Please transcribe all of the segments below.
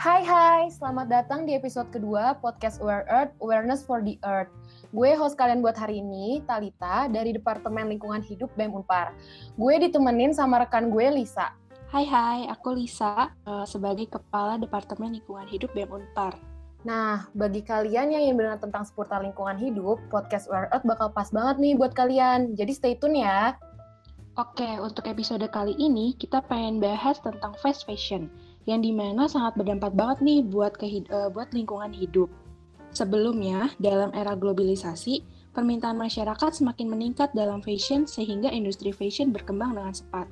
Hai hai, selamat datang di episode kedua podcast Aware Earth, Awareness for the Earth. Gue host kalian buat hari ini, Talita, dari Departemen Lingkungan Hidup BEM Unpar. Gue ditemenin sama rekan gue, Lisa. Hai hai, aku Lisa, uh, sebagai Kepala Departemen Lingkungan Hidup BEM Unpar. Nah, bagi kalian yang ingin benar tentang seputar lingkungan hidup, podcast Aware Earth bakal pas banget nih buat kalian. Jadi stay tune ya. Oke, untuk episode kali ini kita pengen bahas tentang fast fashion, yang di mana sangat berdampak banget nih buat, uh, buat lingkungan hidup. Sebelumnya, dalam era globalisasi, permintaan masyarakat semakin meningkat dalam fashion sehingga industri fashion berkembang dengan cepat.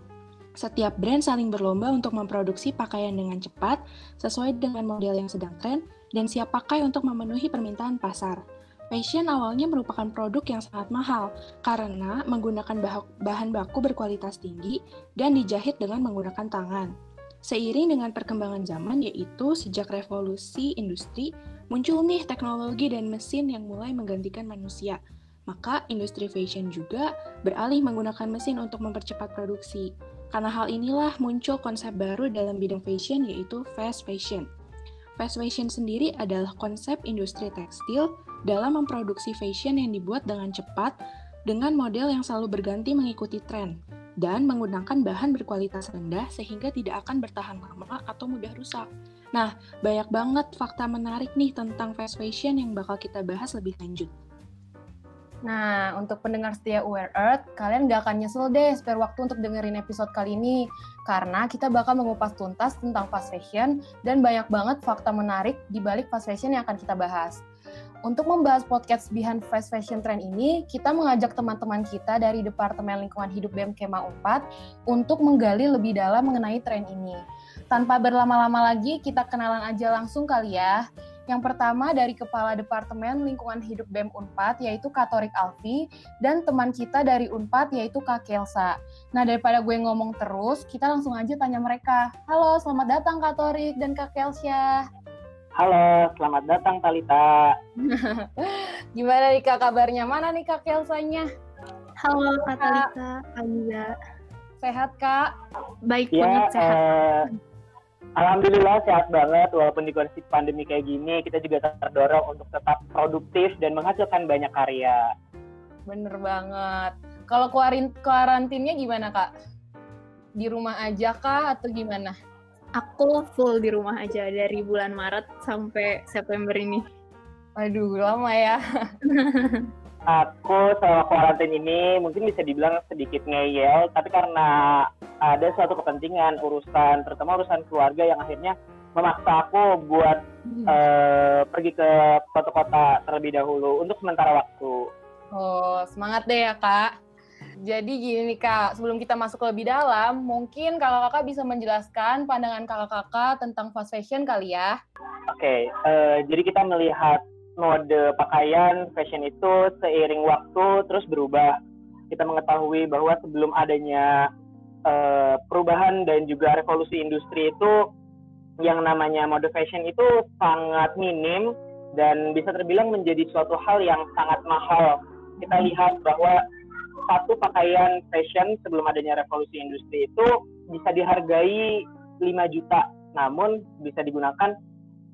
Setiap brand saling berlomba untuk memproduksi pakaian dengan cepat, sesuai dengan model yang sedang tren, dan siap pakai untuk memenuhi permintaan pasar. Fashion awalnya merupakan produk yang sangat mahal karena menggunakan bahan baku berkualitas tinggi dan dijahit dengan menggunakan tangan. Seiring dengan perkembangan zaman, yaitu sejak revolusi industri, muncul nih teknologi dan mesin yang mulai menggantikan manusia. Maka industri fashion juga beralih menggunakan mesin untuk mempercepat produksi. Karena hal inilah muncul konsep baru dalam bidang fashion yaitu fast fashion. Fast fashion sendiri adalah konsep industri tekstil dalam memproduksi fashion yang dibuat dengan cepat dengan model yang selalu berganti mengikuti tren dan menggunakan bahan berkualitas rendah sehingga tidak akan bertahan lama atau mudah rusak. Nah, banyak banget fakta menarik nih tentang fast fashion yang bakal kita bahas lebih lanjut. Nah, untuk pendengar setia Aware Earth, kalian gak akan nyesel deh spare waktu untuk dengerin episode kali ini. Karena kita bakal mengupas tuntas tentang fast fashion dan banyak banget fakta menarik di balik fast fashion yang akan kita bahas. Untuk membahas podcast Behind Fast Fashion Trend ini, kita mengajak teman-teman kita dari Departemen Lingkungan Hidup BEM Kema 4 untuk menggali lebih dalam mengenai tren ini. Tanpa berlama-lama lagi, kita kenalan aja langsung kali ya. Yang pertama dari Kepala Departemen Lingkungan Hidup BEM Unpad, yaitu Katorik Alfi, dan teman kita dari Unpad, yaitu Kak Kelsa. Nah, daripada gue ngomong terus, kita langsung aja tanya mereka. Halo, selamat datang Katorik dan Kak Kelsa. Halo, selamat datang Talita. Gimana nih Kak kabarnya? Mana nih Kak Kelsanya? Halo Kak Talita, Kak Sehat Kak? Baik ya, banget, sehat. Eh, Alhamdulillah sehat banget, walaupun di kondisi pandemi kayak gini, kita juga terdorong untuk tetap produktif dan menghasilkan banyak karya. Bener banget. Kalau karantinnya gimana Kak? Di rumah aja Kak atau gimana? Aku full di rumah aja dari bulan Maret sampai September ini. Waduh, lama ya. Aku selama karantin ini mungkin bisa dibilang sedikit ngeyel, tapi karena ada suatu kepentingan urusan, terutama urusan keluarga yang akhirnya memaksa aku buat hmm. uh, pergi ke kota-kota terlebih dahulu untuk sementara waktu. Oh, semangat deh ya kak. Jadi gini nih Kak, sebelum kita masuk lebih dalam, mungkin kakak-kakak bisa menjelaskan pandangan kakak-kakak tentang fast fashion kali ya? Oke, okay, uh, eh, jadi kita melihat mode pakaian fashion itu seiring waktu terus berubah. Kita mengetahui bahwa sebelum adanya uh, perubahan dan juga revolusi industri itu yang namanya mode fashion itu sangat minim dan bisa terbilang menjadi suatu hal yang sangat mahal. Kita lihat bahwa satu pakaian fashion sebelum adanya revolusi industri itu bisa dihargai 5 juta, namun bisa digunakan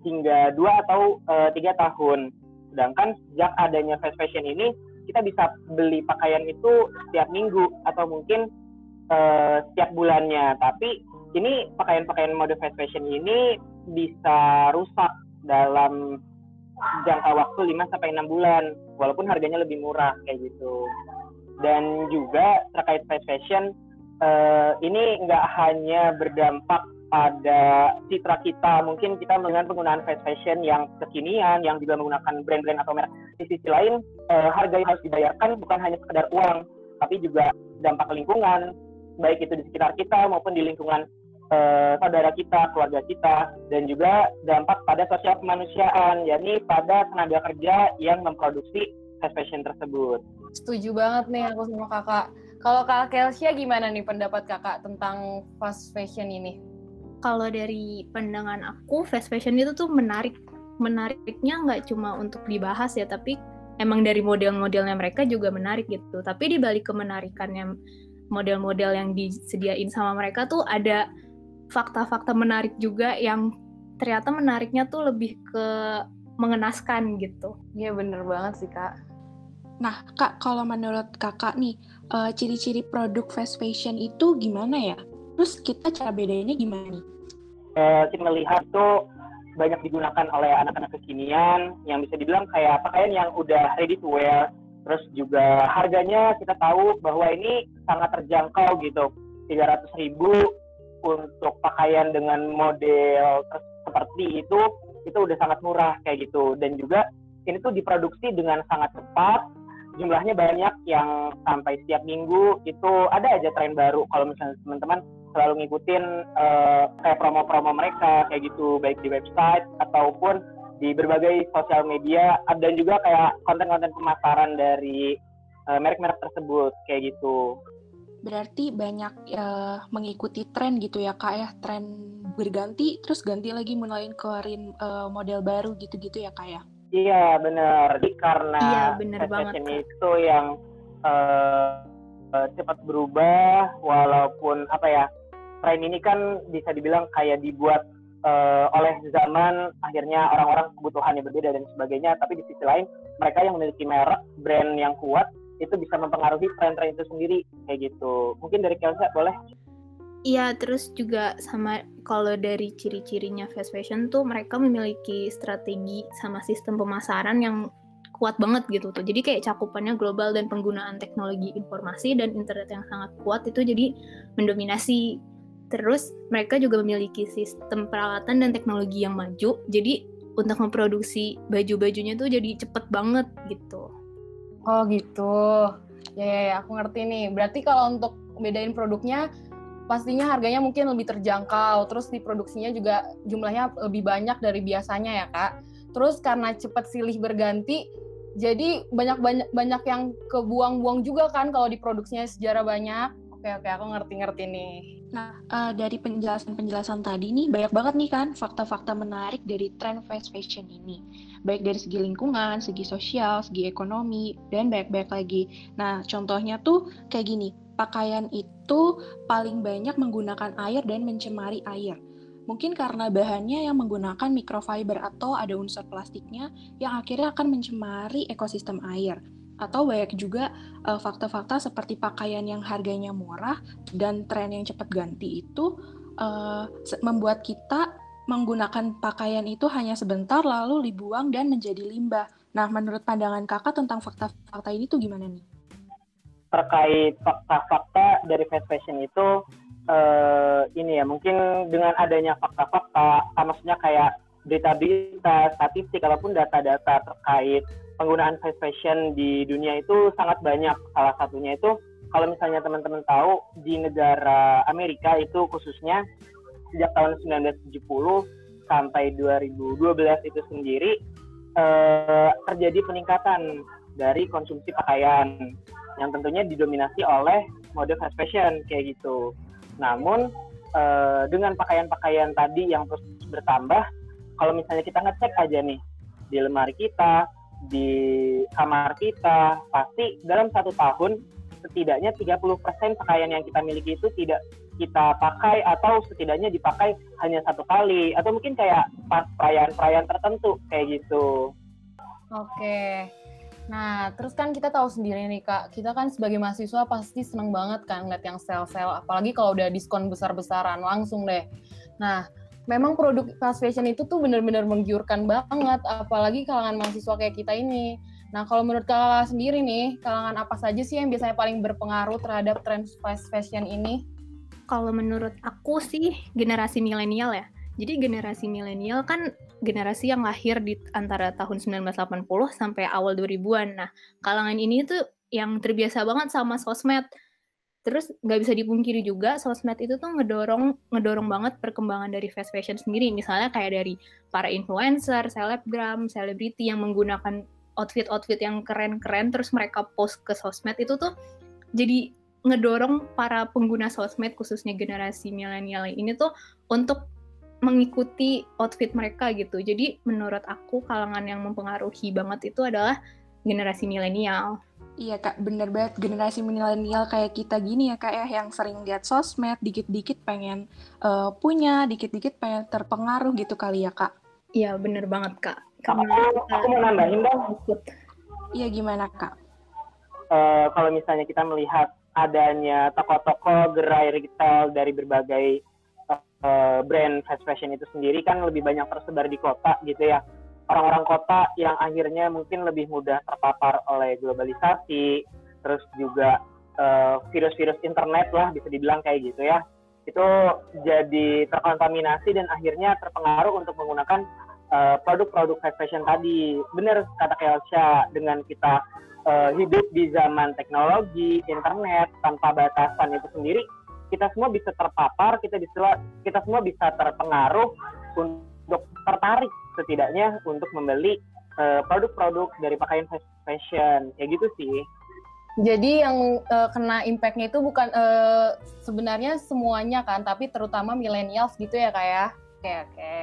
hingga dua atau eh, tiga tahun. Sedangkan sejak adanya fast fashion ini, kita bisa beli pakaian itu setiap minggu atau mungkin uh, setiap bulannya. Tapi ini pakaian-pakaian mode fast fashion ini bisa rusak dalam jangka waktu 5 sampai 6 bulan walaupun harganya lebih murah kayak gitu dan juga terkait fast fashion uh, ini nggak hanya berdampak pada citra kita. Mungkin kita dengan penggunaan fast fashion yang kekinian yang juga menggunakan brand-brand atau merek di sisi lain uh, harga yang harus dibayarkan bukan hanya sekedar uang tapi juga dampak lingkungan baik itu di sekitar kita maupun di lingkungan uh, saudara kita keluarga kita dan juga dampak pada sosial kemanusiaan yakni pada tenaga kerja yang memproduksi fast fashion tersebut Setuju banget nih aku sama kakak. Kalau Kak Kelsia gimana nih pendapat kakak tentang fast fashion ini? Kalau dari pandangan aku, fast fashion itu tuh menarik. Menariknya nggak cuma untuk dibahas ya, tapi emang dari model-modelnya mereka juga menarik gitu. Tapi di balik kemenarikannya model-model yang disediain sama mereka tuh ada fakta-fakta menarik juga yang ternyata menariknya tuh lebih ke mengenaskan gitu. Iya bener banget sih kak. Nah kak kalau menurut kakak nih uh, ciri-ciri produk fast fashion itu gimana ya? Terus kita cara bedainnya gimana nih? Uh, kita melihat tuh banyak digunakan oleh anak-anak kekinian yang bisa dibilang kayak pakaian yang udah ready to wear. Terus juga harganya kita tahu bahwa ini sangat terjangkau gitu. 300 ribu untuk pakaian dengan model seperti itu itu udah sangat murah kayak gitu dan juga ini tuh diproduksi dengan sangat cepat jumlahnya banyak yang sampai setiap minggu itu ada aja tren baru. Kalau misalnya teman-teman selalu ngikutin uh, kayak promo-promo mereka kayak gitu baik di website ataupun di berbagai sosial media dan juga kayak konten-konten pemasaran dari uh, merek-merek tersebut kayak gitu. Berarti banyak uh, mengikuti tren gitu ya kak ya? Tren berganti terus ganti lagi mulai keluarin uh, model baru gitu-gitu ya kak ya iya benar karena iya, bener banget, itu yang uh, cepat berubah walaupun apa ya tren ini kan bisa dibilang kayak dibuat uh, oleh zaman akhirnya orang-orang kebutuhannya berbeda dan sebagainya tapi di sisi lain mereka yang memiliki merek brand yang kuat itu bisa mempengaruhi tren-tren itu sendiri kayak gitu. Mungkin dari Kelsa boleh? Iya, terus juga sama kalau dari ciri-cirinya fast fashion tuh mereka memiliki strategi sama sistem pemasaran yang kuat banget gitu tuh. Jadi kayak cakupannya global dan penggunaan teknologi informasi dan internet yang sangat kuat itu jadi mendominasi. Terus mereka juga memiliki sistem peralatan dan teknologi yang maju. Jadi untuk memproduksi baju-bajunya tuh jadi cepet banget gitu. Oh gitu. Ya, ya, ya, aku ngerti nih. Berarti kalau untuk bedain produknya, pastinya harganya mungkin lebih terjangkau. Terus diproduksinya juga jumlahnya lebih banyak dari biasanya ya kak. Terus karena cepat silih berganti, jadi banyak banyak banyak yang kebuang-buang juga kan kalau diproduksinya sejarah banyak. Oke oke, aku ngerti-ngerti nih. Nah, uh, dari penjelasan-penjelasan tadi nih, banyak banget nih kan fakta-fakta menarik dari tren fast fashion ini baik dari segi lingkungan, segi sosial, segi ekonomi, dan banyak-banyak lagi. Nah, contohnya tuh kayak gini, pakaian itu paling banyak menggunakan air dan mencemari air. Mungkin karena bahannya yang menggunakan microfiber atau ada unsur plastiknya yang akhirnya akan mencemari ekosistem air. Atau banyak juga uh, fakta-fakta seperti pakaian yang harganya murah dan tren yang cepat ganti itu uh, membuat kita menggunakan pakaian itu hanya sebentar lalu dibuang dan menjadi limbah. Nah, menurut pandangan kakak tentang fakta-fakta ini tuh gimana nih? Terkait fakta-fakta dari fast fashion itu, uh, ini ya mungkin dengan adanya fakta-fakta, maksudnya kayak berita-berita, statistik, ataupun data-data terkait penggunaan fast fashion di dunia itu sangat banyak. Salah satunya itu kalau misalnya teman-teman tahu di negara Amerika itu khususnya sejak tahun 1970 sampai 2012 itu sendiri eh, terjadi peningkatan dari konsumsi pakaian yang tentunya didominasi oleh mode fast fashion kayak gitu. Namun eh, dengan pakaian-pakaian tadi yang terus bertambah, kalau misalnya kita ngecek aja nih di lemari kita, di kamar kita, pasti dalam satu tahun setidaknya 30% pakaian yang kita miliki itu tidak kita pakai atau setidaknya dipakai hanya satu kali atau mungkin kayak pas perayaan-perayaan tertentu kayak gitu. Oke. Nah, terus kan kita tahu sendiri nih Kak, kita kan sebagai mahasiswa pasti seneng banget kan ngeliat yang sel-sel, apalagi kalau udah diskon besar-besaran, langsung deh. Nah, memang produk fast fashion itu tuh bener-bener menggiurkan banget, apalagi kalangan mahasiswa kayak kita ini. Nah, kalau menurut kakak sendiri nih, kalangan apa saja sih yang biasanya paling berpengaruh terhadap tren fast fashion ini? kalau menurut aku sih generasi milenial ya. Jadi generasi milenial kan generasi yang lahir di antara tahun 1980 sampai awal 2000-an. Nah, kalangan ini tuh yang terbiasa banget sama sosmed. Terus nggak bisa dipungkiri juga sosmed itu tuh ngedorong ngedorong banget perkembangan dari fast fashion sendiri. Misalnya kayak dari para influencer, selebgram, selebriti yang menggunakan outfit-outfit yang keren-keren terus mereka post ke sosmed itu tuh jadi ngedorong para pengguna sosmed khususnya generasi milenial ini tuh untuk mengikuti outfit mereka gitu. Jadi menurut aku kalangan yang mempengaruhi banget itu adalah generasi milenial. Iya kak, bener banget generasi milenial kayak kita gini ya kak ya yang sering lihat sosmed, dikit-dikit pengen uh, punya, dikit-dikit pengen terpengaruh gitu kali ya kak. Iya bener banget kak. Karena aku, aku mau nambahin dong. Iya gimana kak? Uh, kalau misalnya kita melihat adanya toko-toko gerai retail dari berbagai uh, brand fast fashion itu sendiri kan lebih banyak tersebar di kota gitu ya orang-orang kota yang akhirnya mungkin lebih mudah terpapar oleh globalisasi, terus juga uh, virus-virus internet lah bisa dibilang kayak gitu ya, itu jadi terkontaminasi dan akhirnya terpengaruh untuk menggunakan uh, produk-produk fast fashion tadi. Benar kata Kelsha, dengan kita uh, hidup di zaman teknologi, internet, tanpa batasan itu sendiri, kita semua bisa terpapar, kita bisa kita semua bisa terpengaruh untuk tertarik setidaknya untuk membeli eh, produk-produk dari pakaian fashion kayak gitu sih. Jadi yang uh, kena impactnya itu bukan uh, sebenarnya semuanya kan, tapi terutama millennials gitu ya kak ya. Oke oke.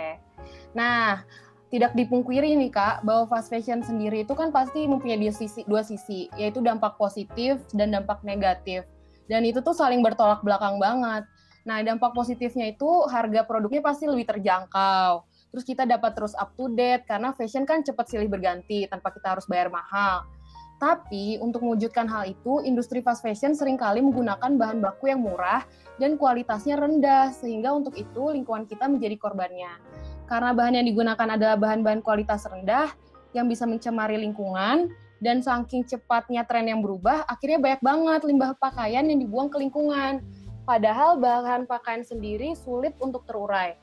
Nah tidak dipungkiri nih kak bahwa fast fashion sendiri itu kan pasti mempunyai dua sisi, dua sisi yaitu dampak positif dan dampak negatif. Dan itu tuh saling bertolak belakang banget. Nah dampak positifnya itu harga produknya pasti lebih terjangkau terus kita dapat terus up to date karena fashion kan cepat silih berganti tanpa kita harus bayar mahal. Tapi untuk mewujudkan hal itu, industri fast fashion sering kali menggunakan bahan baku yang murah dan kualitasnya rendah, sehingga untuk itu lingkungan kita menjadi korbannya. Karena bahan yang digunakan adalah bahan-bahan kualitas rendah yang bisa mencemari lingkungan, dan saking cepatnya tren yang berubah, akhirnya banyak banget limbah pakaian yang dibuang ke lingkungan. Padahal bahan pakaian sendiri sulit untuk terurai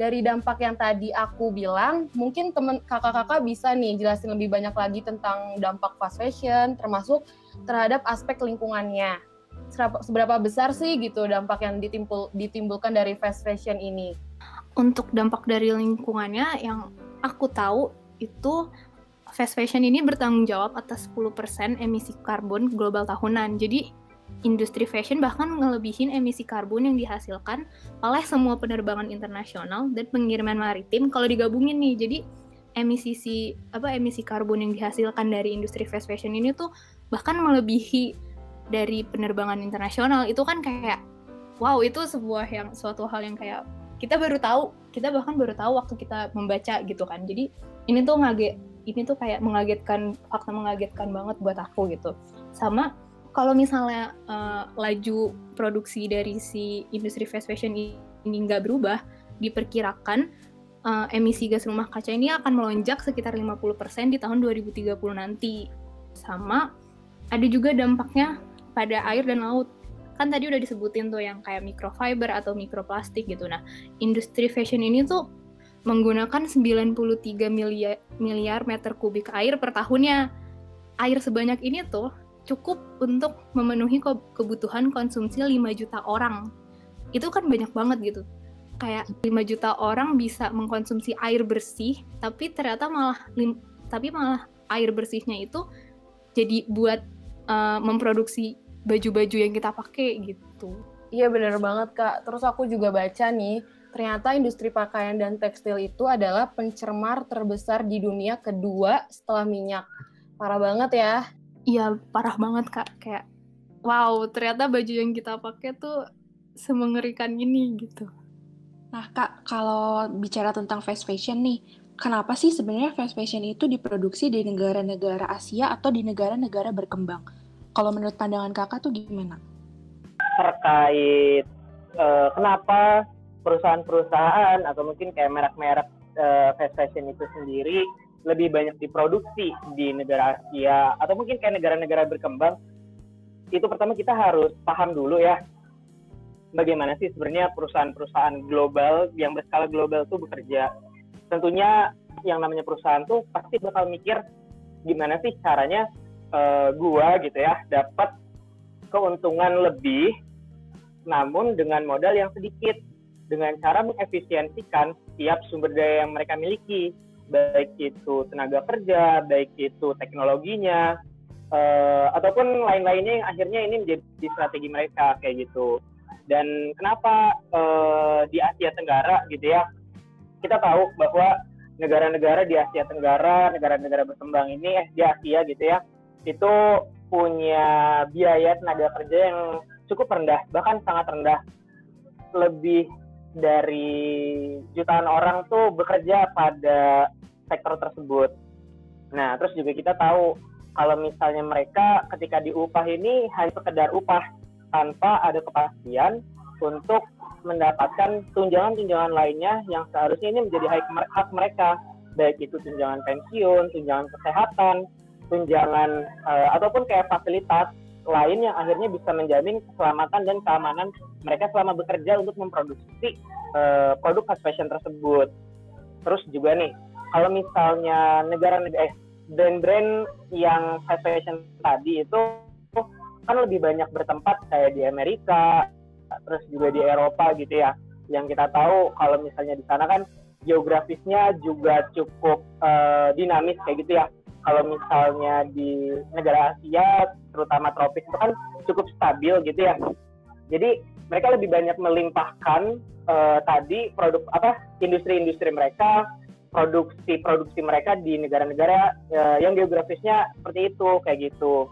dari dampak yang tadi aku bilang, mungkin teman kakak-kakak bisa nih jelasin lebih banyak lagi tentang dampak fast fashion, termasuk terhadap aspek lingkungannya. Seberapa besar sih gitu dampak yang ditimbul, ditimbulkan dari fast fashion ini? Untuk dampak dari lingkungannya yang aku tahu itu fast fashion ini bertanggung jawab atas 10% emisi karbon global tahunan. Jadi industri fashion bahkan ngelebihin emisi karbon yang dihasilkan oleh semua penerbangan internasional dan pengiriman maritim kalau digabungin nih. Jadi emisi si apa emisi karbon yang dihasilkan dari industri fast fashion ini tuh bahkan melebihi dari penerbangan internasional. Itu kan kayak wow, itu sebuah yang suatu hal yang kayak kita baru tahu, kita bahkan baru tahu waktu kita membaca gitu kan. Jadi ini tuh ngage ini tuh kayak mengagetkan fakta mengagetkan banget buat aku gitu. Sama kalau misalnya uh, laju produksi dari si industri fast fashion ini nggak berubah, diperkirakan uh, emisi gas rumah kaca ini akan melonjak sekitar 50% di tahun 2030 nanti. Sama ada juga dampaknya pada air dan laut. Kan tadi udah disebutin tuh yang kayak microfiber atau mikroplastik gitu. Nah, industri fashion ini tuh menggunakan 93 miliar, miliar meter kubik air per tahunnya. Air sebanyak ini tuh cukup untuk memenuhi kebutuhan konsumsi 5 juta orang. Itu kan banyak banget gitu. Kayak 5 juta orang bisa mengkonsumsi air bersih, tapi ternyata malah tapi malah air bersihnya itu jadi buat uh, memproduksi baju-baju yang kita pakai gitu. Iya bener banget kak. Terus aku juga baca nih, ternyata industri pakaian dan tekstil itu adalah pencemar terbesar di dunia kedua setelah minyak. Parah banget ya. Iya parah banget kak kayak wow ternyata baju yang kita pakai tuh semengerikan ini gitu. Nah kak kalau bicara tentang fast fashion nih, kenapa sih sebenarnya fast fashion itu diproduksi di negara-negara Asia atau di negara-negara berkembang? Kalau menurut pandangan kakak tuh gimana? Terkait uh, kenapa perusahaan-perusahaan atau mungkin kayak merek-merek uh, fast fashion itu sendiri lebih banyak diproduksi di negara Asia atau mungkin kayak negara-negara berkembang itu pertama kita harus paham dulu ya bagaimana sih sebenarnya perusahaan-perusahaan global yang berskala global tuh bekerja. Tentunya yang namanya perusahaan tuh pasti bakal mikir gimana sih caranya uh, gua gitu ya dapat keuntungan lebih namun dengan modal yang sedikit dengan cara mengefisiensikan setiap sumber daya yang mereka miliki baik itu tenaga kerja, baik itu teknologinya, uh, ataupun lain-lainnya yang akhirnya ini menjadi strategi mereka kayak gitu. Dan kenapa uh, di Asia Tenggara gitu ya, kita tahu bahwa negara-negara di Asia Tenggara, negara-negara berkembang ini, eh di Asia gitu ya, itu punya biaya tenaga kerja yang cukup rendah, bahkan sangat rendah. Lebih dari jutaan orang tuh bekerja pada sektor tersebut. Nah, terus juga kita tahu kalau misalnya mereka ketika diupah ini hanya sekedar upah tanpa ada kepastian untuk mendapatkan tunjangan-tunjangan lainnya yang seharusnya ini menjadi hak mereka baik itu tunjangan pensiun, tunjangan kesehatan, tunjangan uh, ataupun kayak fasilitas lain yang akhirnya bisa menjamin keselamatan dan keamanan mereka selama bekerja untuk memproduksi uh, produk fast fashion tersebut. Terus juga nih, kalau misalnya negara-negara eh, brand-brand yang fast fashion tadi itu kan lebih banyak bertempat kayak di Amerika, terus juga di Eropa gitu ya. Yang kita tahu kalau misalnya di sana kan geografisnya juga cukup uh, dinamis kayak gitu ya. Kalau misalnya di negara Asia, terutama tropis itu kan cukup stabil gitu ya. Jadi mereka lebih banyak melimpahkan uh, tadi produk apa industri-industri mereka, produksi-produksi mereka di negara-negara uh, yang geografisnya seperti itu kayak gitu.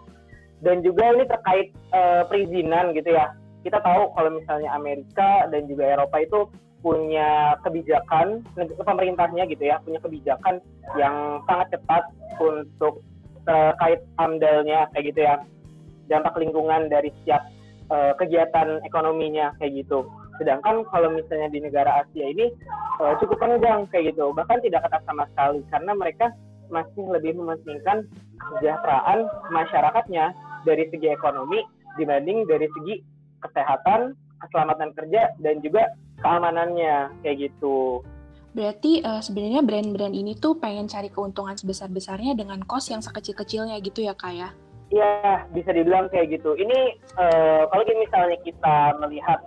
Dan juga ini terkait uh, perizinan gitu ya. Kita tahu kalau misalnya Amerika dan juga Eropa itu punya kebijakan pemerintahnya gitu ya punya kebijakan yang sangat cepat untuk terkait amdalnya kayak gitu ya. Dampak lingkungan dari setiap uh, kegiatan ekonominya kayak gitu. Sedangkan kalau misalnya di negara Asia ini uh, cukup panjang kayak gitu. Bahkan tidak ketat sama sekali karena mereka masih lebih mementingkan kesejahteraan masyarakatnya dari segi ekonomi dibanding dari segi kesehatan keselamatan kerja dan juga keamanannya kayak gitu. Berarti uh, sebenarnya brand-brand ini tuh pengen cari keuntungan sebesar-besarnya dengan cost yang sekecil-kecilnya gitu ya kak ya? Iya, bisa dibilang kayak gitu. Ini uh, kalau misalnya kita melihat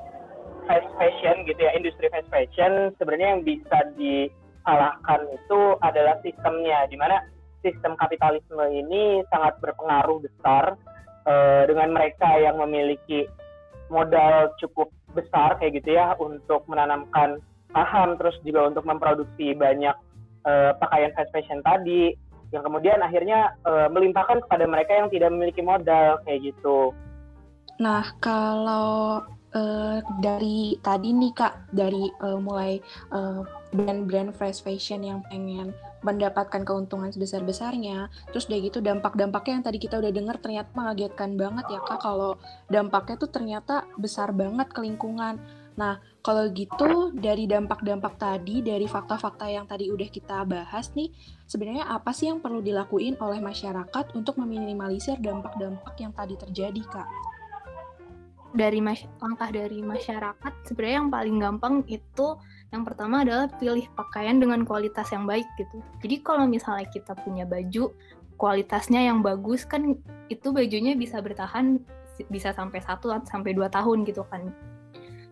fast fashion gitu ya, industri fast fashion sebenarnya yang bisa disalahkan itu adalah sistemnya, di mana sistem kapitalisme ini sangat berpengaruh besar uh, dengan mereka yang memiliki modal cukup besar kayak gitu ya untuk menanamkan paham terus juga untuk memproduksi banyak uh, pakaian fast fashion tadi yang kemudian akhirnya uh, melimpahkan kepada mereka yang tidak memiliki modal kayak gitu. Nah, kalau uh, dari tadi nih Kak, dari uh, mulai uh, brand-brand fast fashion yang pengen mendapatkan keuntungan sebesar-besarnya. Terus udah gitu dampak-dampaknya yang tadi kita udah dengar ternyata mengagetkan banget ya Kak kalau dampaknya tuh ternyata besar banget ke lingkungan. Nah, kalau gitu dari dampak-dampak tadi, dari fakta-fakta yang tadi udah kita bahas nih, sebenarnya apa sih yang perlu dilakuin oleh masyarakat untuk meminimalisir dampak-dampak yang tadi terjadi, Kak? Dari langkah dari masyarakat, sebenarnya yang paling gampang itu yang pertama adalah pilih pakaian dengan kualitas yang baik gitu. Jadi kalau misalnya kita punya baju kualitasnya yang bagus kan itu bajunya bisa bertahan bisa sampai satu sampai dua tahun gitu kan.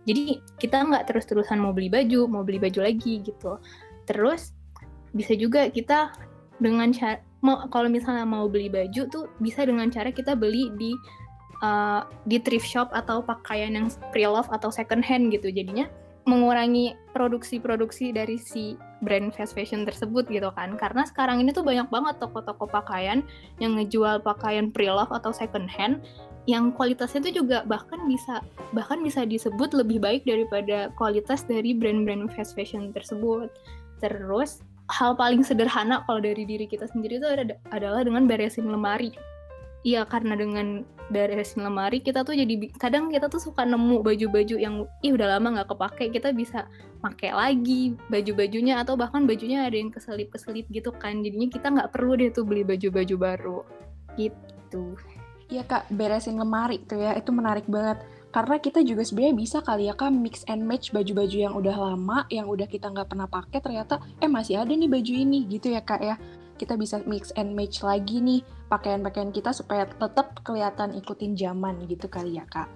Jadi kita nggak terus-terusan mau beli baju, mau beli baju lagi gitu. Terus bisa juga kita dengan cara mau kalau misalnya mau beli baju tuh bisa dengan cara kita beli di uh, di thrift shop atau pakaian yang pre-love atau second hand gitu. Jadinya mengurangi produksi-produksi dari si brand fast fashion tersebut gitu kan. Karena sekarang ini tuh banyak banget toko-toko pakaian yang ngejual pakaian pre-love atau second hand yang kualitasnya tuh juga bahkan bisa bahkan bisa disebut lebih baik daripada kualitas dari brand-brand fast fashion tersebut. Terus hal paling sederhana kalau dari diri kita sendiri itu adalah dengan beresin lemari Iya karena dengan beresin lemari kita tuh jadi kadang kita tuh suka nemu baju-baju yang ih udah lama nggak kepake kita bisa pakai lagi baju-bajunya atau bahkan bajunya ada yang keselip-keselip gitu kan. Jadinya kita nggak perlu deh tuh beli baju-baju baru. Gitu. Iya kak beresin lemari tuh ya itu menarik banget. Karena kita juga sebenarnya bisa kali ya kak mix and match baju-baju yang udah lama yang udah kita nggak pernah pakai ternyata eh masih ada nih baju ini gitu ya kak ya. Kita bisa mix and match lagi nih pakaian-pakaian kita supaya tetap kelihatan ikutin zaman gitu kali ya kak.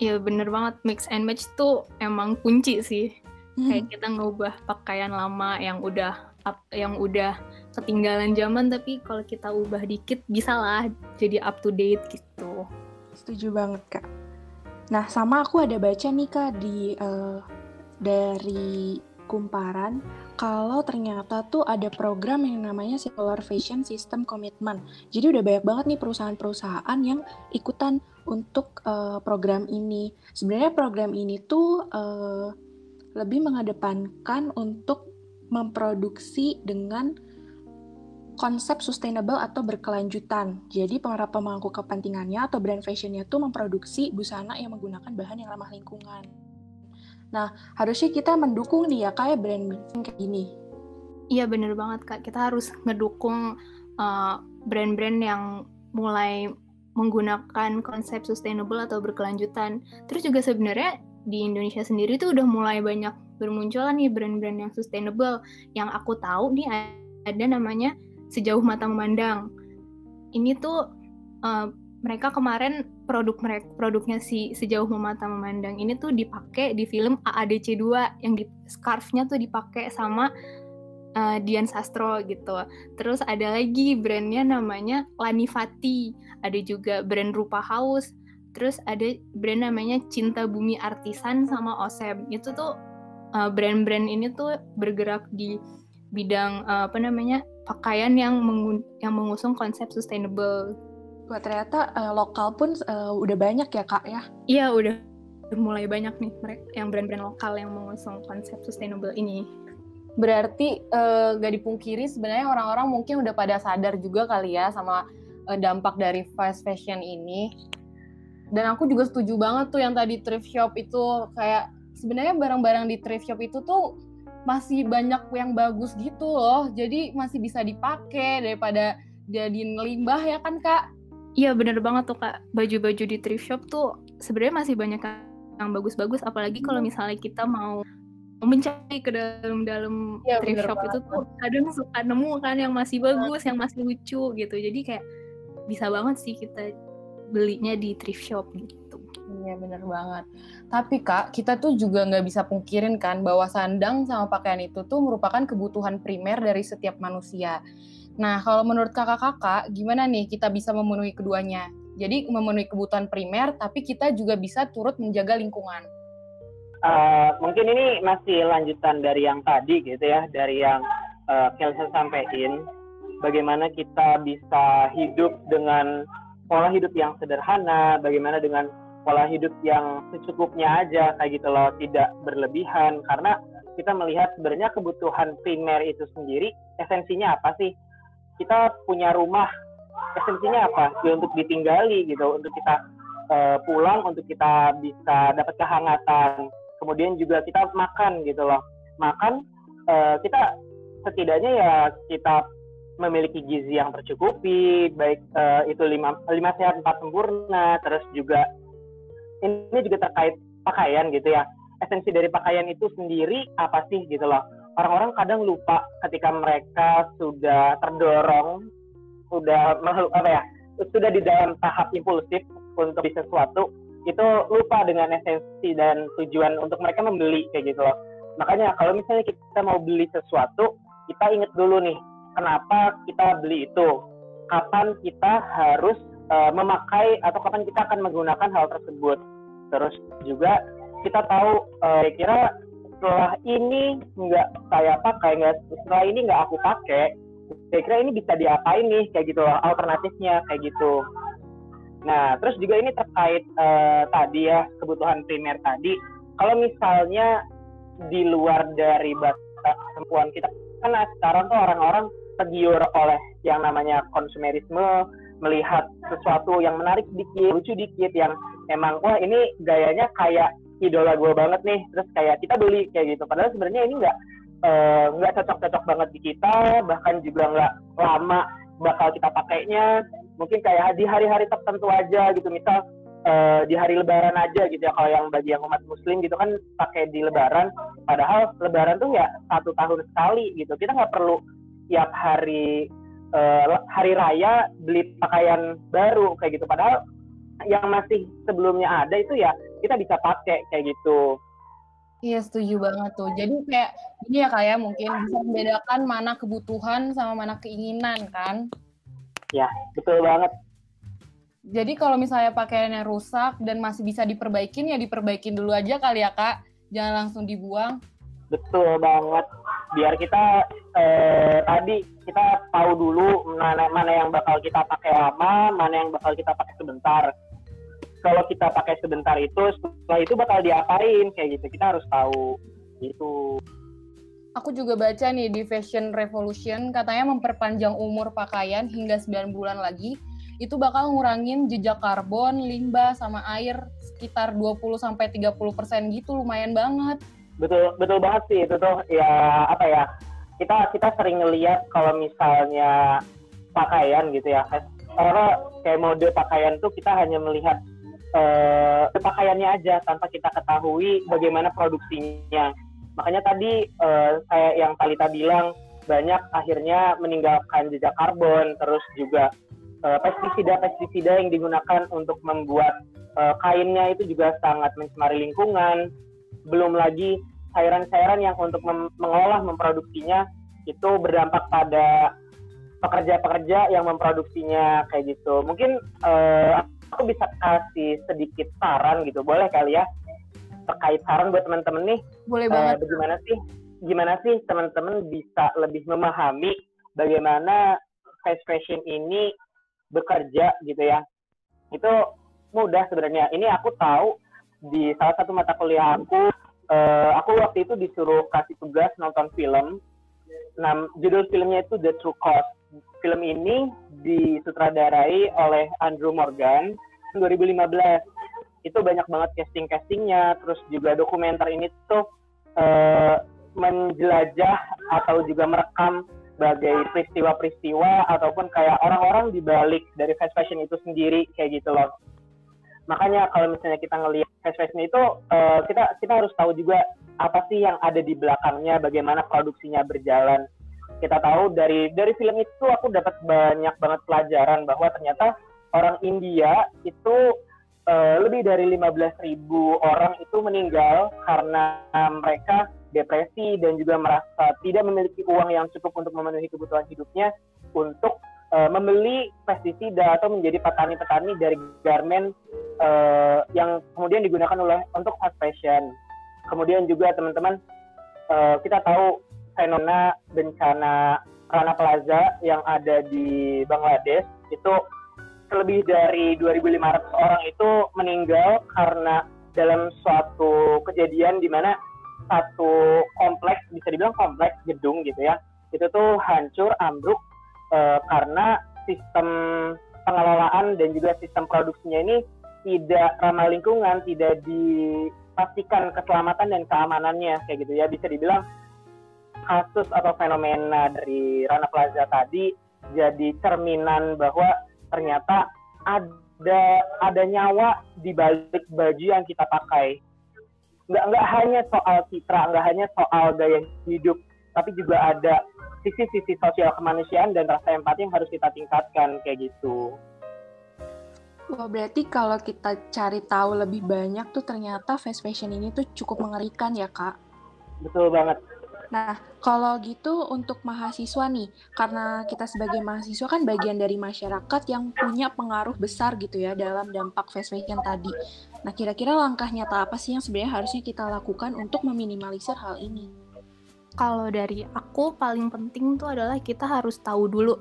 Iya bener banget mix and match tuh emang kunci sih. Hmm. Kayak kita ngubah pakaian lama yang udah up, yang udah ketinggalan zaman tapi kalau kita ubah dikit bisa lah jadi up to date gitu. Setuju banget kak. Nah sama aku ada baca nih kak di uh, dari kumparan kalau ternyata tuh ada program yang namanya Circular Fashion System Commitment. Jadi udah banyak banget nih perusahaan-perusahaan yang ikutan untuk uh, program ini. Sebenarnya program ini tuh uh, lebih mengedepankan untuk memproduksi dengan konsep sustainable atau berkelanjutan. Jadi para pemangku kepentingannya atau brand fashionnya itu memproduksi busana yang menggunakan bahan yang ramah lingkungan. Nah, harusnya kita mendukung nih ya kayak brand kayak gini. Iya bener banget kak, kita harus ngedukung uh, brand-brand yang mulai menggunakan konsep sustainable atau berkelanjutan. Terus juga sebenarnya di Indonesia sendiri tuh udah mulai banyak bermunculan nih brand-brand yang sustainable. Yang aku tahu nih ada namanya sejauh mata memandang. Ini tuh uh, mereka kemarin produk mereka produknya si sejauh mata memandang ini tuh dipakai di film AADC 2 yang di scarfnya tuh dipakai sama uh, Dian Sastro gitu. Terus ada lagi brandnya namanya Lanifati, ada juga brand Rupa House, terus ada brand namanya Cinta Bumi Artisan sama Osem. Itu tuh uh, brand-brand ini tuh bergerak di bidang uh, apa namanya pakaian yang mengun yang mengusung konsep sustainable. Wah ternyata uh, lokal pun uh, udah banyak ya kak ya? Iya udah mulai banyak nih mereka yang brand-brand lokal yang mengusung konsep sustainable ini. Berarti uh, gak dipungkiri sebenarnya orang-orang mungkin udah pada sadar juga kali ya sama uh, dampak dari fast fashion ini. Dan aku juga setuju banget tuh yang tadi thrift shop itu kayak sebenarnya barang-barang di thrift shop itu tuh masih banyak yang bagus gitu loh. Jadi masih bisa dipakai daripada jadi limbah ya kan kak? Iya bener banget tuh kak. Baju-baju di thrift shop tuh sebenarnya masih banyak yang bagus-bagus. Apalagi kalau misalnya kita mau mencari ke dalam-dalam ya, thrift shop itu tuh kadang suka nemu kan yang masih bagus, yang masih lucu gitu. Jadi kayak bisa banget sih kita belinya di thrift shop gitu. Iya bener banget. Tapi kak, kita tuh juga nggak bisa pungkirin kan bahwa sandang sama pakaian itu tuh merupakan kebutuhan primer dari setiap manusia. Nah, kalau menurut kakak-kakak, gimana nih kita bisa memenuhi keduanya? Jadi memenuhi kebutuhan primer, tapi kita juga bisa turut menjaga lingkungan. Uh, mungkin ini masih lanjutan dari yang tadi gitu ya, dari yang uh, Kelsa sampaikan. Bagaimana kita bisa hidup dengan pola hidup yang sederhana, bagaimana dengan pola hidup yang secukupnya aja kayak gitu loh tidak berlebihan. Karena kita melihat sebenarnya kebutuhan primer itu sendiri esensinya apa sih? Kita punya rumah esensinya apa? Ya untuk ditinggali gitu untuk kita uh, pulang untuk kita bisa dapat kehangatan. Kemudian juga kita makan gitu loh. Makan uh, kita setidaknya ya kita memiliki gizi yang tercukupi baik uh, itu lima lima sehat empat sempurna terus juga ini juga terkait pakaian gitu ya. Esensi dari pakaian itu sendiri apa sih gitu loh. Orang-orang kadang lupa ketika mereka sudah terdorong sudah apa ya sudah di dalam tahap impulsif untuk bisa sesuatu itu lupa dengan esensi dan tujuan untuk mereka membeli kayak gitu loh. Makanya kalau misalnya kita mau beli sesuatu kita ingat dulu nih kenapa kita beli itu? Kapan kita harus uh, memakai atau kapan kita akan menggunakan hal tersebut. Terus juga kita tahu uh, kira setelah ini nggak saya pakai nggak setelah ini nggak aku pakai saya kira ini bisa diapain nih kayak gitu loh alternatifnya kayak gitu nah terus juga ini terkait uh, tadi ya kebutuhan primer tadi kalau misalnya di luar dari batas kemampuan kita kan sekarang tuh orang-orang tergiur oleh yang namanya konsumerisme melihat sesuatu yang menarik sedikit, lucu dikit, yang emang wah ini gayanya kayak idola gue banget nih, terus kayak kita beli kayak gitu. Padahal sebenarnya ini nggak eh, nggak uh, cocok-cocok banget di kita, bahkan juga nggak lama bakal kita pakainya. Mungkin kayak di hari-hari tertentu aja gitu, misal uh, di hari Lebaran aja gitu ya. Kalau yang bagi yang umat Muslim gitu kan pakai di Lebaran, padahal Lebaran tuh ya satu tahun sekali gitu. Kita nggak perlu tiap hari uh, hari raya beli pakaian baru kayak gitu padahal yang masih sebelumnya ada itu ya kita bisa pakai kayak gitu Iya setuju banget tuh. Jadi kayak ini ya kayak ya, mungkin bisa membedakan mana kebutuhan sama mana keinginan kan? Ya betul banget. Jadi kalau misalnya pakaiannya rusak dan masih bisa diperbaikin ya diperbaikin dulu aja kali ya kak. Jangan langsung dibuang. Betul banget. Biar kita eh, tadi kita tahu dulu mana mana yang bakal kita pakai lama, mana yang bakal kita pakai sebentar. Kalau kita pakai sebentar itu, setelah itu bakal diapain kayak gitu. Kita harus tahu itu. Aku juga baca nih di Fashion Revolution katanya memperpanjang umur pakaian hingga 9 bulan lagi itu bakal ngurangin jejak karbon, limbah sama air sekitar 20 sampai 30% gitu lumayan banget betul betul banget sih. Itu tuh ya apa ya kita kita sering ngeliat kalau misalnya pakaian gitu ya karena kayak mode pakaian tuh kita hanya melihat uh, pakaiannya aja tanpa kita ketahui bagaimana produksinya. Makanya tadi uh, kayak yang Talita bilang banyak akhirnya meninggalkan jejak karbon terus juga uh, pestisida pestisida yang digunakan untuk membuat kainnya itu juga sangat mencemari lingkungan. Belum lagi cairan-cairan yang untuk mem mengolah memproduksinya itu berdampak pada pekerja-pekerja yang memproduksinya kayak gitu. Mungkin uh, aku bisa kasih sedikit saran gitu, boleh kali ya terkait saran buat teman-teman nih. Boleh uh, banget. Bagaimana sih? Gimana sih teman-teman bisa lebih memahami bagaimana fast fashion ini bekerja gitu ya? Itu mudah sebenarnya. Ini aku tahu di salah satu mata kuliah aku uh, aku waktu itu disuruh kasih tugas nonton film. Nah, judul filmnya itu The True Cost. Film ini disutradarai oleh Andrew Morgan 2015. Itu banyak banget casting-castingnya, terus juga dokumenter ini tuh uh, menjelajah atau juga merekam sebagai peristiwa-peristiwa ataupun kayak orang-orang di balik dari fast fashion itu sendiri kayak gitu loh makanya kalau misalnya kita ngelihat fast fashion itu uh, kita kita harus tahu juga apa sih yang ada di belakangnya bagaimana produksinya berjalan. Kita tahu dari dari film itu aku dapat banyak banget pelajaran bahwa ternyata orang India itu uh, lebih dari 15.000 orang itu meninggal karena mereka depresi dan juga merasa tidak memiliki uang yang cukup untuk memenuhi kebutuhan hidupnya untuk uh, membeli pestisida atau menjadi petani-petani dari garmen uh, yang kemudian digunakan oleh untuk fast fashion. Kemudian juga teman-teman uh, kita tahu fenomena bencana Rana Plaza yang ada di Bangladesh itu lebih dari 2.500 orang itu meninggal karena dalam suatu kejadian di mana satu kompleks bisa dibilang kompleks gedung gitu ya itu tuh hancur ambruk uh, karena sistem pengelolaan dan juga sistem produksinya ini tidak ramah lingkungan, tidak dipastikan keselamatan dan keamanannya kayak gitu ya. Bisa dibilang kasus atau fenomena dari Rana Plaza tadi jadi cerminan bahwa ternyata ada ada nyawa di balik baju yang kita pakai. Nggak nggak hanya soal citra, nggak hanya soal gaya hidup, tapi juga ada sisi-sisi sosial kemanusiaan dan rasa empati yang harus kita tingkatkan kayak gitu. Wah, berarti kalau kita cari tahu lebih banyak tuh ternyata fast fashion ini tuh cukup mengerikan ya, Kak? Betul banget. Nah, kalau gitu untuk mahasiswa nih, karena kita sebagai mahasiswa kan bagian dari masyarakat yang punya pengaruh besar gitu ya dalam dampak fast fashion tadi. Nah, kira-kira langkah nyata apa sih yang sebenarnya harusnya kita lakukan untuk meminimalisir hal ini? Kalau dari aku paling penting tuh adalah kita harus tahu dulu.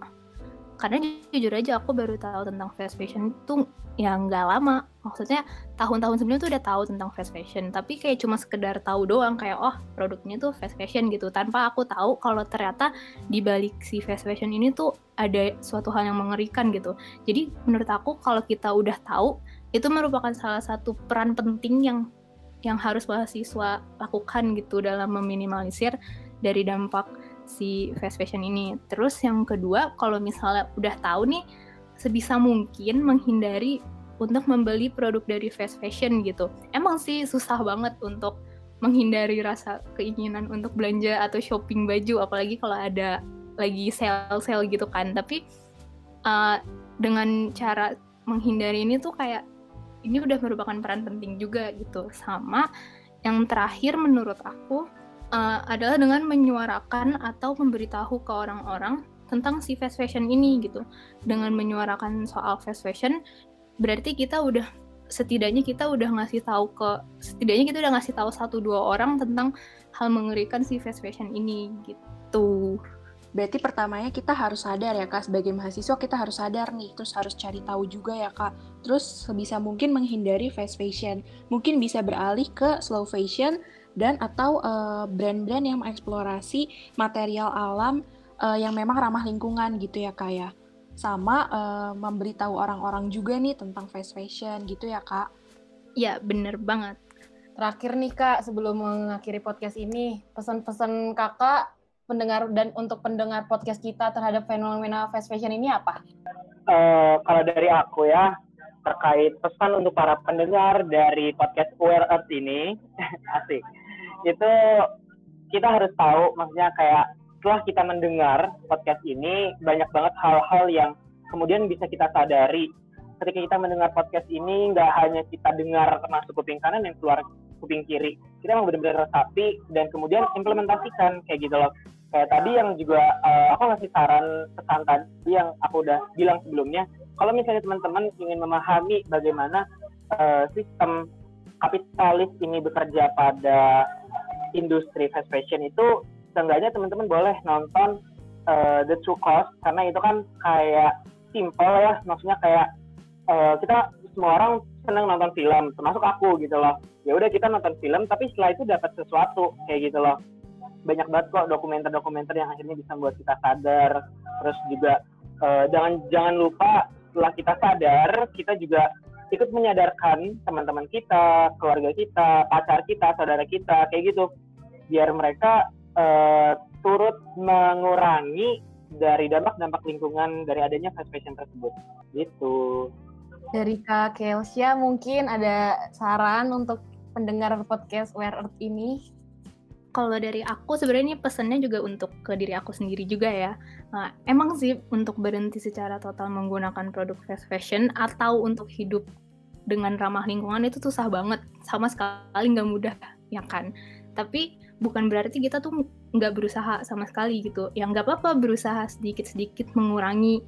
Karena jujur aja aku baru tahu tentang fast fashion itu ya nggak lama. Maksudnya tahun-tahun sebelumnya tuh udah tahu tentang fast fashion tapi kayak cuma sekedar tahu doang kayak oh produknya tuh fast fashion gitu. Tanpa aku tahu kalau ternyata di balik si fast fashion ini tuh ada suatu hal yang mengerikan gitu. Jadi menurut aku kalau kita udah tahu itu merupakan salah satu peran penting yang yang harus mahasiswa lakukan gitu dalam meminimalisir dari dampak si fast fashion ini. Terus yang kedua, kalau misalnya udah tahu nih, sebisa mungkin menghindari untuk membeli produk dari fast fashion gitu. Emang sih susah banget untuk menghindari rasa keinginan untuk belanja atau shopping baju, apalagi kalau ada lagi sale-sale gitu kan. Tapi uh, dengan cara menghindari ini tuh kayak ini udah merupakan peran penting juga gitu sama yang terakhir menurut aku uh, adalah dengan menyuarakan atau memberitahu ke orang-orang tentang si fast fashion ini gitu dengan menyuarakan soal fast fashion berarti kita udah setidaknya kita udah ngasih tahu ke setidaknya kita udah ngasih tahu satu dua orang tentang hal mengerikan si fast fashion ini gitu. Berarti pertamanya kita harus sadar ya kak, sebagai mahasiswa kita harus sadar nih, terus harus cari tahu juga ya kak. Terus sebisa mungkin menghindari fast fashion, mungkin bisa beralih ke slow fashion dan atau uh, brand-brand yang mengeksplorasi material alam uh, yang memang ramah lingkungan gitu ya kak ya. Sama uh, memberitahu orang-orang juga nih tentang fast fashion gitu ya kak. Ya bener banget. Terakhir nih kak, sebelum mengakhiri podcast ini, pesan-pesan kakak pendengar dan untuk pendengar podcast kita terhadap fenomena fast fashion ini apa? Uh, kalau dari aku ya terkait pesan untuk para pendengar dari podcast Aware Earth ini asik itu kita harus tahu maksudnya kayak setelah kita mendengar podcast ini banyak banget hal-hal yang kemudian bisa kita sadari. Ketika kita mendengar podcast ini nggak hanya kita dengar masuk kuping kanan yang keluar kuping kiri. Kita memang benar-benar resapi dan kemudian implementasikan kayak gitu loh. Kayak tadi yang juga uh, aku ngasih saran pesan tadi yang aku udah bilang sebelumnya. Kalau misalnya teman-teman ingin memahami bagaimana uh, sistem kapitalis ini bekerja pada industri fast fashion itu seenggaknya teman-teman boleh nonton uh, The True Cost karena itu kan kayak simple ya maksudnya kayak uh, kita semua orang senang nonton film termasuk aku gitu loh. Ya udah kita nonton film tapi setelah itu dapat sesuatu kayak gitu loh. Banyak banget kok dokumenter-dokumenter yang akhirnya bisa membuat kita sadar. Terus juga uh, jangan jangan lupa setelah kita sadar kita juga ikut menyadarkan teman-teman kita keluarga kita pacar kita saudara kita kayak gitu. Biar mereka uh, turut mengurangi dari dampak-dampak lingkungan dari adanya fast fashion tersebut. Gitu. Dari Kak Kelsia mungkin ada saran untuk pendengar podcast Where Earth ini kalau dari aku sebenarnya pesannya juga untuk ke diri aku sendiri juga ya. Nah, emang sih untuk berhenti secara total menggunakan produk fast fashion atau untuk hidup dengan ramah lingkungan itu susah banget, sama sekali nggak mudah ya kan. Tapi bukan berarti kita tuh nggak berusaha sama sekali gitu. Yang nggak apa-apa berusaha sedikit-sedikit mengurangi.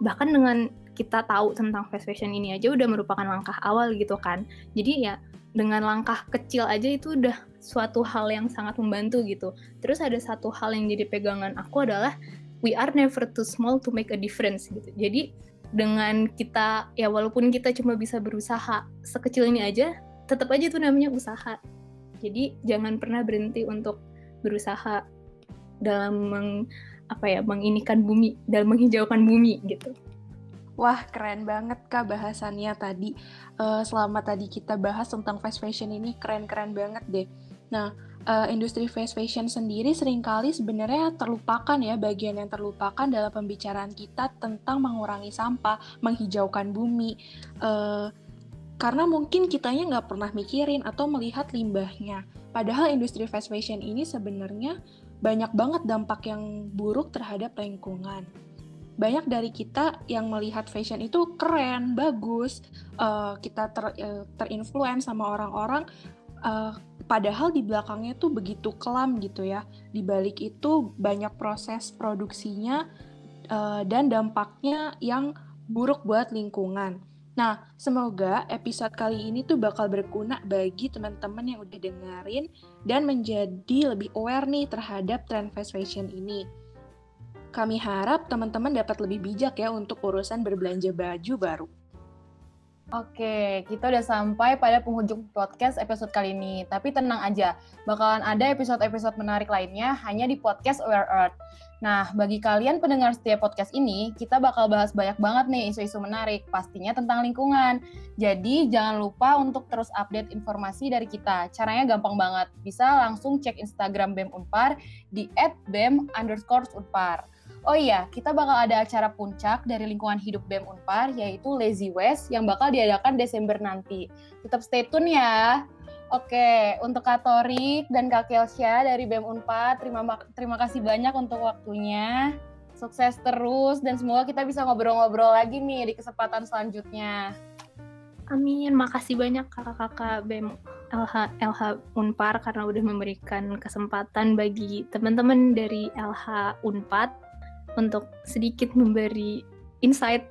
Bahkan dengan kita tahu tentang fast fashion ini aja udah merupakan langkah awal gitu kan. Jadi ya dengan langkah kecil aja itu udah suatu hal yang sangat membantu gitu. Terus ada satu hal yang jadi pegangan aku adalah we are never too small to make a difference gitu. Jadi dengan kita ya walaupun kita cuma bisa berusaha sekecil ini aja, tetap aja itu namanya usaha. Jadi jangan pernah berhenti untuk berusaha dalam meng, apa ya menginikan bumi, dalam menghijaukan bumi gitu. Wah, keren banget Kak bahasannya tadi. Uh, selama tadi kita bahas tentang fast fashion ini keren-keren banget deh. Nah, uh, industri fast fashion sendiri sering kali sebenarnya terlupakan ya, bagian yang terlupakan dalam pembicaraan kita tentang mengurangi sampah, menghijaukan bumi. Uh, karena mungkin kitanya nggak pernah mikirin atau melihat limbahnya. Padahal industri fast fashion ini sebenarnya banyak banget dampak yang buruk terhadap lingkungan banyak dari kita yang melihat fashion itu keren, bagus, uh, kita ter, uh, terinfluence sama orang-orang, uh, padahal di belakangnya tuh begitu kelam gitu ya. Di balik itu banyak proses produksinya uh, dan dampaknya yang buruk buat lingkungan. Nah, semoga episode kali ini tuh bakal berguna bagi teman-teman yang udah dengerin dan menjadi lebih aware nih terhadap trend fast fashion ini. Kami harap teman-teman dapat lebih bijak ya untuk urusan berbelanja baju baru. Oke, kita udah sampai pada penghujung podcast episode kali ini. Tapi tenang aja, bakalan ada episode-episode menarik lainnya hanya di podcast Aware Earth. Nah, bagi kalian pendengar setiap podcast ini, kita bakal bahas banyak banget nih isu-isu menarik, pastinya tentang lingkungan. Jadi, jangan lupa untuk terus update informasi dari kita. Caranya gampang banget, bisa langsung cek Instagram BEM Unpar di @bem underscore unpar. Oh iya, kita bakal ada acara puncak dari lingkungan hidup BEM Unpar, yaitu Lazy West, yang bakal diadakan Desember nanti. Tetap stay tune ya. Oke, untuk Kak Torik dan Kak Kelsya dari BEM Unpar, terima, terima kasih banyak untuk waktunya. Sukses terus, dan semoga kita bisa ngobrol-ngobrol lagi nih di kesempatan selanjutnya. Amin, makasih banyak kakak-kakak BEM LH, LH Unpar karena udah memberikan kesempatan bagi teman-teman dari LH Unpad untuk sedikit memberi insight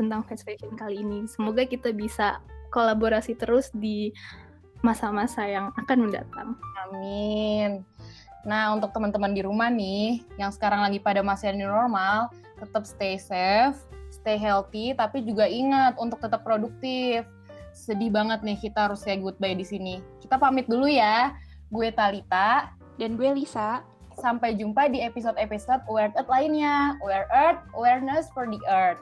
tentang fast fashion kali ini. Semoga kita bisa berkolaborasi terus di masa-masa yang akan mendatang. Amin. Nah, untuk teman-teman di rumah nih, yang sekarang lagi pada masa new normal, tetap stay safe, stay healthy, tapi juga ingat untuk tetap produktif. Sedih banget nih kita harus say goodbye di sini. Kita pamit dulu ya. Gue Talita. Dan gue Lisa. Sampai jumpa di episode-episode Aware Earth lainnya. Aware Earth, awareness for the Earth.